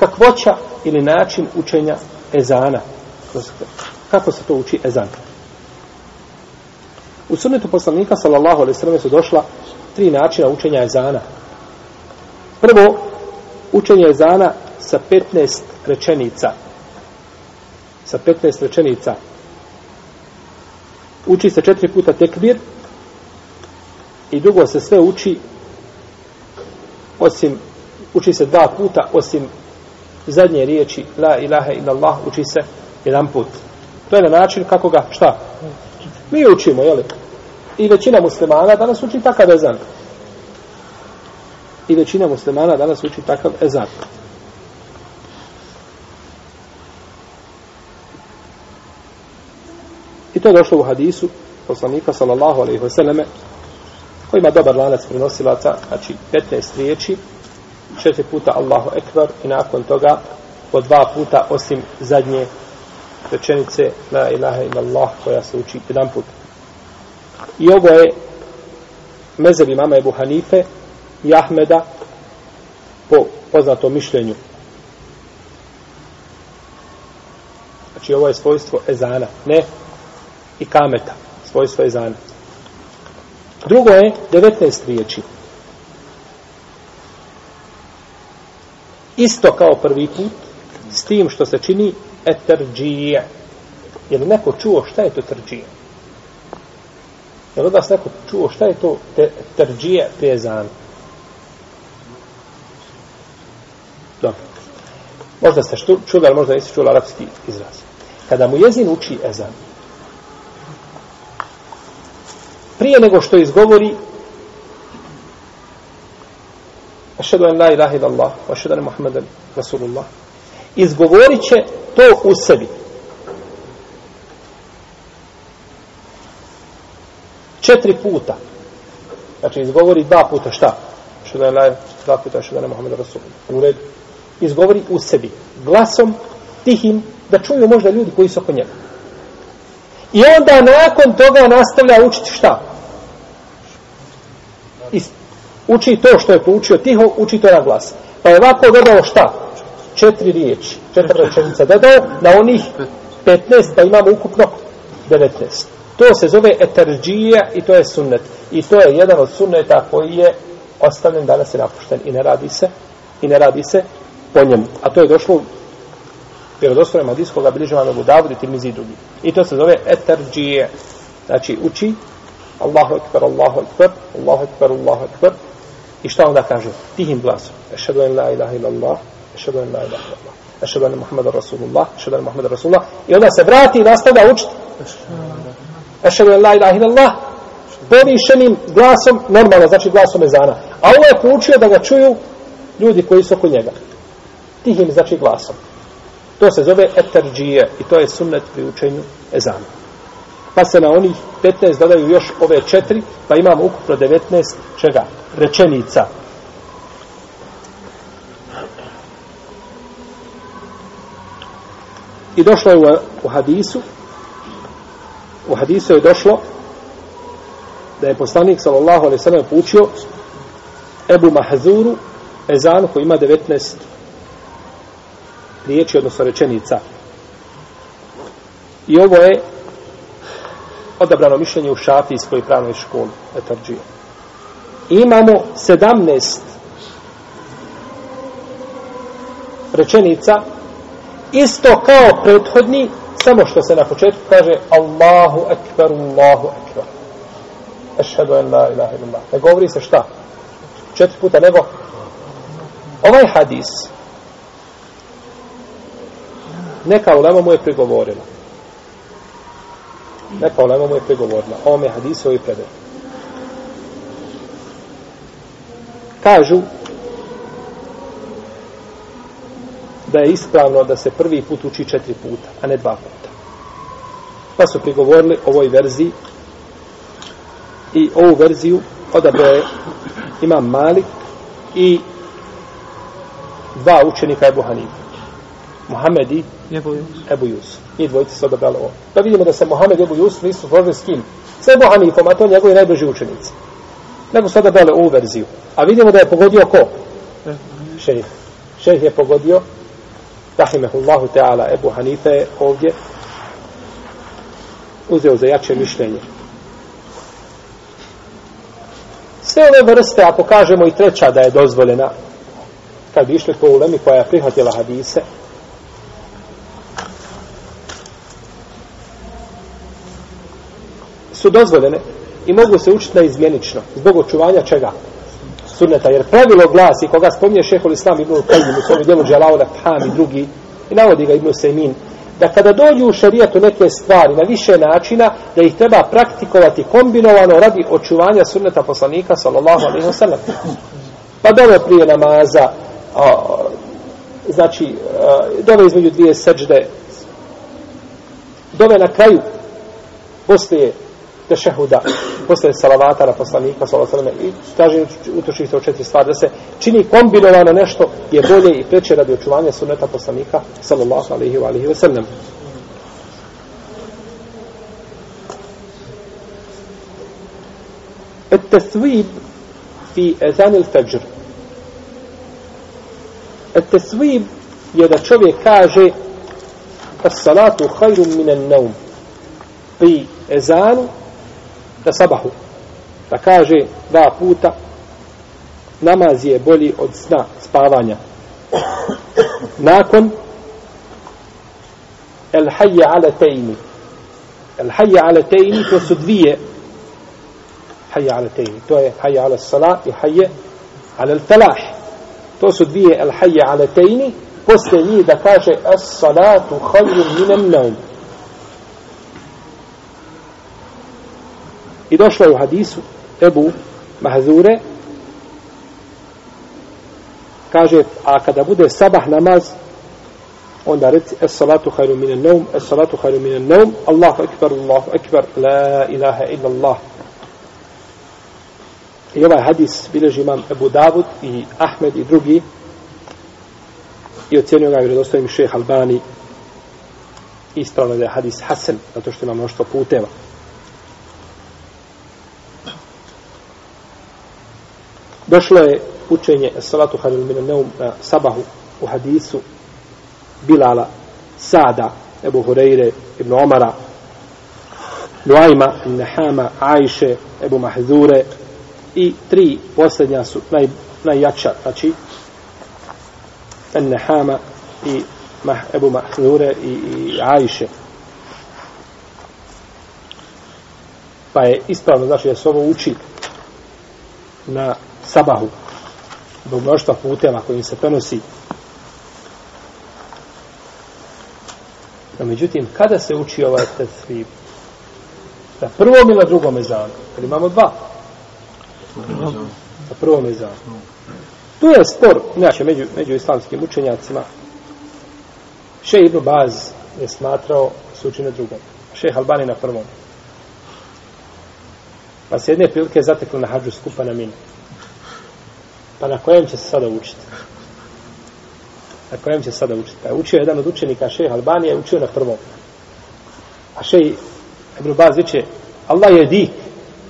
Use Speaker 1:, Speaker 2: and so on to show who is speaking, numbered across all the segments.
Speaker 1: kakvoća ili način učenja ezana. Kako se to uči ezan? U sunnetu poslanika, sallallahu alaihi sallam, su došla tri načina učenja ezana. Prvo, učenje ezana sa 15 rečenica. Sa 15 rečenica. Uči se četiri puta tekbir i drugo se sve uči osim uči se dva puta osim zadnje riječi la ilaha illallah uči se jedan put. To je na način kako ga, šta? Mi učimo, jel? I većina muslimana danas uči takav ezan. I većina muslimana danas uči takav ezan. I to je došlo u hadisu poslanika sallallahu alaihi wa sallame koji ima dobar lanac prenosilaca, znači 15 riječi, četiri puta Allahu Ekber i nakon toga po dva puta osim zadnje rečenice La ilaha illallah koja se uči jedan put. I ovo je mezebi mama Ebu Hanife i Ahmeda po poznatom mišljenju. Znači ovo je svojstvo ezana, ne i kameta, svojstvo ezana. Drugo je 19 riječi. Isto kao prvi put, s tim što se čini eterđije. Je li neko čuo šta je to eterđije? Je li od vas neko čuo šta je to eterđije pezan? Dobro. Možda ste čuli, ali možda nisi čuli arapski izraz. Kada mu jezin uči ezan, prije nego što izgovori ašhedu en la ilaha illallah, wa ašhedu en Muhammeden Rasulullah. Izgovorit će to u sebi. Četiri puta. Znači izgovori dva puta šta? Ašhedu en la dva puta ašhedu en Muhammeden Rasulullah. U redu. Izgovori u sebi. Glasom tihim da čuju možda ljudi koji su oko njega. I onda nakon toga nastavlja učiti šta? I uči to što je poučio tiho, uči to na glas. Pa je ovako dodao šta? Četiri riječi, četiri rečenica dodao na onih 15, pa imamo ukupno 19. To se zove eterđija i to je sunnet. I to je jedan od sunneta koji je ostavljen danas je napušten i ne radi se i ne radi se po njemu. A to je došlo vjerodostojnom hadijskog ga u vam i Tirmizi drugi. I to se zove eterđije. Znači uči Allahu ekber, Allahu ekber, Allahu ekber, Allahu ekber. I šta onda kaže? Tihim glasom. Ešhedu en la ilaha ila Allah, ešhedu en la ilaha ila Allah. Ešhedu en Muhammad Rasulullah, ešhedu en Muhammad Rasulullah. I onda se vrati i nastavlja učiti. Ešhedu en la ilaha ila Allah. Povišenim glasom, normalno, znači glasom ezana. A ovo je poučio da ga čuju ljudi koji su oko njega. Tihim, znači glasom. To se zove etarđije i to je sunnet pri učenju ezana. Pa se na onih 15 dodaju još ove četiri, pa imamo ukupno 19 čega? Rečenica. I došlo je u, u hadisu, u hadisu je došlo da je poslanik sallallahu alejhi ve sellem poučio Ebu Mahzuru ezan koji ima 19 riječi, odnosno rečenica. I ovo je odabrano mišljenje u šafijskoj pravnoj školi, etarđije. Imamo 17 rečenica, isto kao prethodni, samo što se na početku kaže Allahu ekber, Allahu ekber. Ešhedu en la ilaha illallah. Ne govori se šta? Četiri puta, nego ovaj hadis, neka ulema mu je prigovorila Neka olema mu je pregovorila. Ovo me hadise i predaj. Kažu da je ispravno da se prvi put uči četiri puta, a ne dva puta. Pa su prigovorili ovoj verziji i ovu verziju odabrao je imam Malik i dva učenika Ebu Hanifa. Muhammed i Ebu Yusuf. Ebu Yusuf. I dvojice su odabrali ovo. Da vidimo da se Muhammed i Ebu Yusuf nisu složili s kim? S Ebu Hanifom, a to njegovi najbliži učenici. Nego su odabrali ovu verziju. A vidimo da je pogodio ko? Šejh. Šejh je pogodio rahimehullahu ta'ala, Ebu Hanife je ovdje uzeo za jače mišljenje. Sve ove vrste, ako kažemo i treća da je dozvoljena, kad bi išli po ulemi koja je prihvatila hadise, su dozvoljene i mogu se učiti na izmjenično, zbog očuvanja čega? Sunneta, jer pravilo glasi, koga spominje šehol Islam Ibn Qajim u svom djelu Džalaula Pham i drugi, i navodi ga Ibn Sejmin, da kada dođu u šarijetu neke stvari na više načina, da ih treba praktikovati kombinovano radi očuvanja sunneta poslanika, sallallahu alaihi wa sallam. Pa dove prije namaza, a, znači, a, dove između dvije seđde, dove na kraju, poslije tešehuda, posle salavata na poslanika, sallallahu alejhi ve sellem i kaže utoči se o četiri stvari, da se čini kombinovano nešto je bolje i preče radi očuvanja sunneta poslanika, sallallahu alejhi ve sellem. التثويب في أذان الفجر التثويب يدا čovjek kaže الصلاة خير من النوم pri ezanu na sabahu da kaže dva puta namaz je bolji od sna spavanja nakon el hajje ala tejni el hajje ala tejni to su dvije hajje ala tejni to je hajje ala salat i hajje ala el falah to su dvije el hajje ala tejni posle njih da kaže as salatu hajru minem naum I došlo je u hadisu Ebu Mahzure. Kaže, a kada bude sabah namaz onda reci es salatu hajru minen naum es salatu hajru minen naum Allahu ekber, Allahu ekber la ilaha illa Allah i ovaj hadis bileži imam Ebu Davud i Ahmed i drugi. I ocjenio ga vjerodostojnim šeh Albani. Ispravno da je hadis Hasan zato što ima mnoštvo puteva. Došlo je učenje salatu halil min neum na sabahu u hadisu Bilala, Sada, Ebu Hureyre, Ibn Omara, Nuajma, Nehama, Ajše, Ebu Mahzure i tri posljednja su naj, najjača, znači Nehama i Mah, Ebu Mahzure i, i Ajše. Pa je ispravno, znači da se ovo uči na sabahu. Zbog mnoštva puteva kojim se prenosi. No međutim kada se uči ovaj tesvib na prvom ili na drugom ezanu? Jer imamo dva. Na prvom ezanu. Tu je spor inače među, među islamskim učenjacima. Še Ibn Baz je smatrao se uči na drugom še Albani na prvom. Pa se jedne prilike zatekli na hađu skupa na minu. Pa na kojem će se sada učiti? Na kojem će se sada učiti? Pa je učio jedan od učenika šeha Albanije, učio na prvom. A šeha Ibn Baz viće, Allah je dik,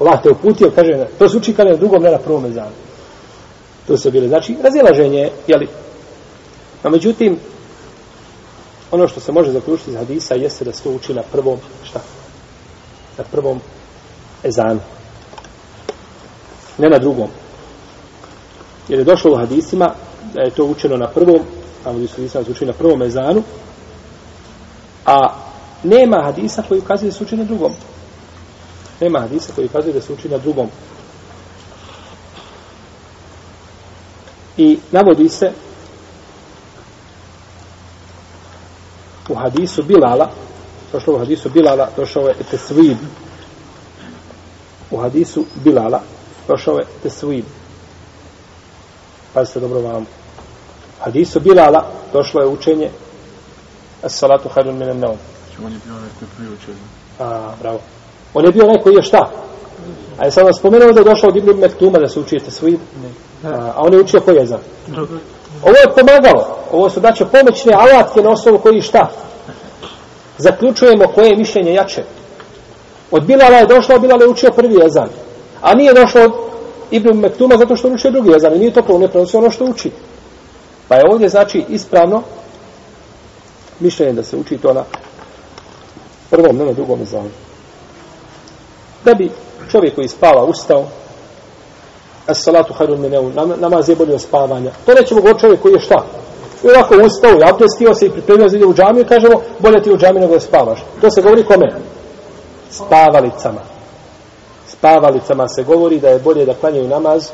Speaker 1: Allah te uputio, kaže, to se uči kada na drugom, ne na prvom mezanu. To se bile, znači, razilaženje, jeli? A međutim, ono što se može zaključiti iz hadisa jeste da se to uči na prvom, šta? Na prvom ezanu. Ne na drugom. Jer je došlo u hadisima da je to učeno na prvom, a ovdje su hadisima da na prvom mezanu, a nema hadisa koji ukazuje da se uči na drugom. Nema hadisa koji ukazuje da se uči na drugom. I navodi se u hadisu Bilala, došlo u hadisu Bilala, došao je Tesvib. U hadisu Bilala, došao je Tesvib pazite dobro vam. Hadisu Bilala došlo je učenje as-salatu hayrun min an-nawm.
Speaker 2: On je bio onaj koji prije učenje.
Speaker 1: A, bravo. On je bio onaj koji je šta? A je sada spomenuo da je došao od Ibn Mektuma da se učijete svi. A, a on je učio koji je za? Ovo je pomagalo. Ovo su daće pomoćne alatke na osnovu koji šta? Zaključujemo koje je mišljenje jače. Od Bilala je došlo, Bilala je učio prvi jezan. A nije došlo od Ibn Mektuma zato što uči drugi jezan i nije to prvo ne prenosi ono što uči. Pa je ovdje znači ispravno mišljenje da se uči to na prvom, ne na drugom jezanu. Da bi čovjek koji spava ustao, as salatu hayrun mineu, namaz je bolje od spavanja. To nećemo govoriti čovjek koji je šta? I ovako ustao i abdestio se i pripremio za ide u džamiju i kažemo bolje ti u džamiju nego da spavaš. To se govori kome? Spavalicama. Spavalicama se govori da je bolje da klanjaju namaz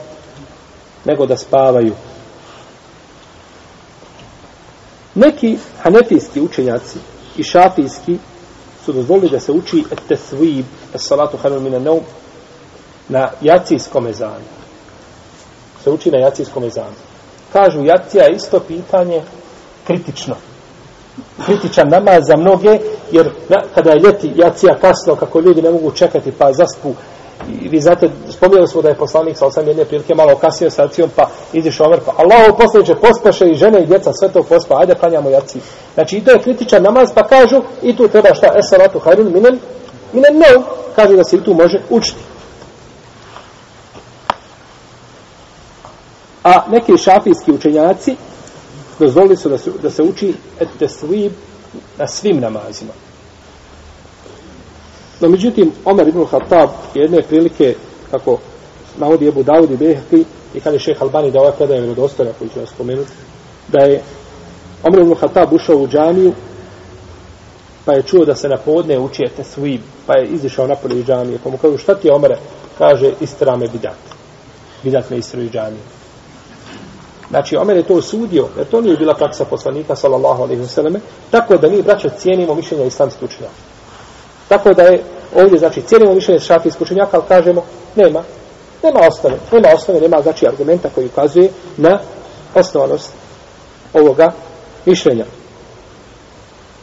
Speaker 1: nego da spavaju. Neki hanefijski učenjaci i šafijski su dozvolili da se uči tesvib, salatu hanu mina neum, na jacijskom ezanu se uči na jacijskom ezanu. Kažu, jacija je isto pitanje kritično. Kritičan namaz za mnoge, jer na, kada je ljeti jacija kasno, kako ljudi ne mogu čekati, pa zaspu, i vi znate, spominjali smo da je poslanik sa osam jedne prilike malo kasnije sa jacijom, pa iziš Omer, pa Allah poslaniče pospaše i žene i djeca, sve to pospa, ajde klanjamo jaci. Znači, i to je kritičan namaz, pa kažu, i tu treba šta, esalatu hajrun minen, minen no, kažu da se i tu može učiti. A neki šafijski učenjaci dozvolili su da se, da se uči tesvib na svim namazima. No, međutim, Omer ibn Khattab je jedne prilike, kako navodi Ebu Dawud i Behti, i kada je šeh Albani da ovaj predaj vjerodostojna, koji ću vam spomenuti, da je Omer ibn Khattab ušao u džamiju, pa je čuo da se na podne uči tesvib, pa je izišao napolje iz džamije, pa mu kažu, šta ti je Omere? Kaže, istrame bidat. Bidat me istra iz džamije. Znači, Omer je to osudio, jer to nije bila praksa poslanika, sallallahu alaihi wa sallam, tako da mi, braćo, cijenimo mišljenja islamskih učenjaka. Tako da je ovdje, znači, cijelimo mišljenje šafijskih učenjaka, ali kažemo, nema, nema osnove, nema osnove, nema, znači, argumenta koji ukazuje na osnovanost ovoga mišljenja.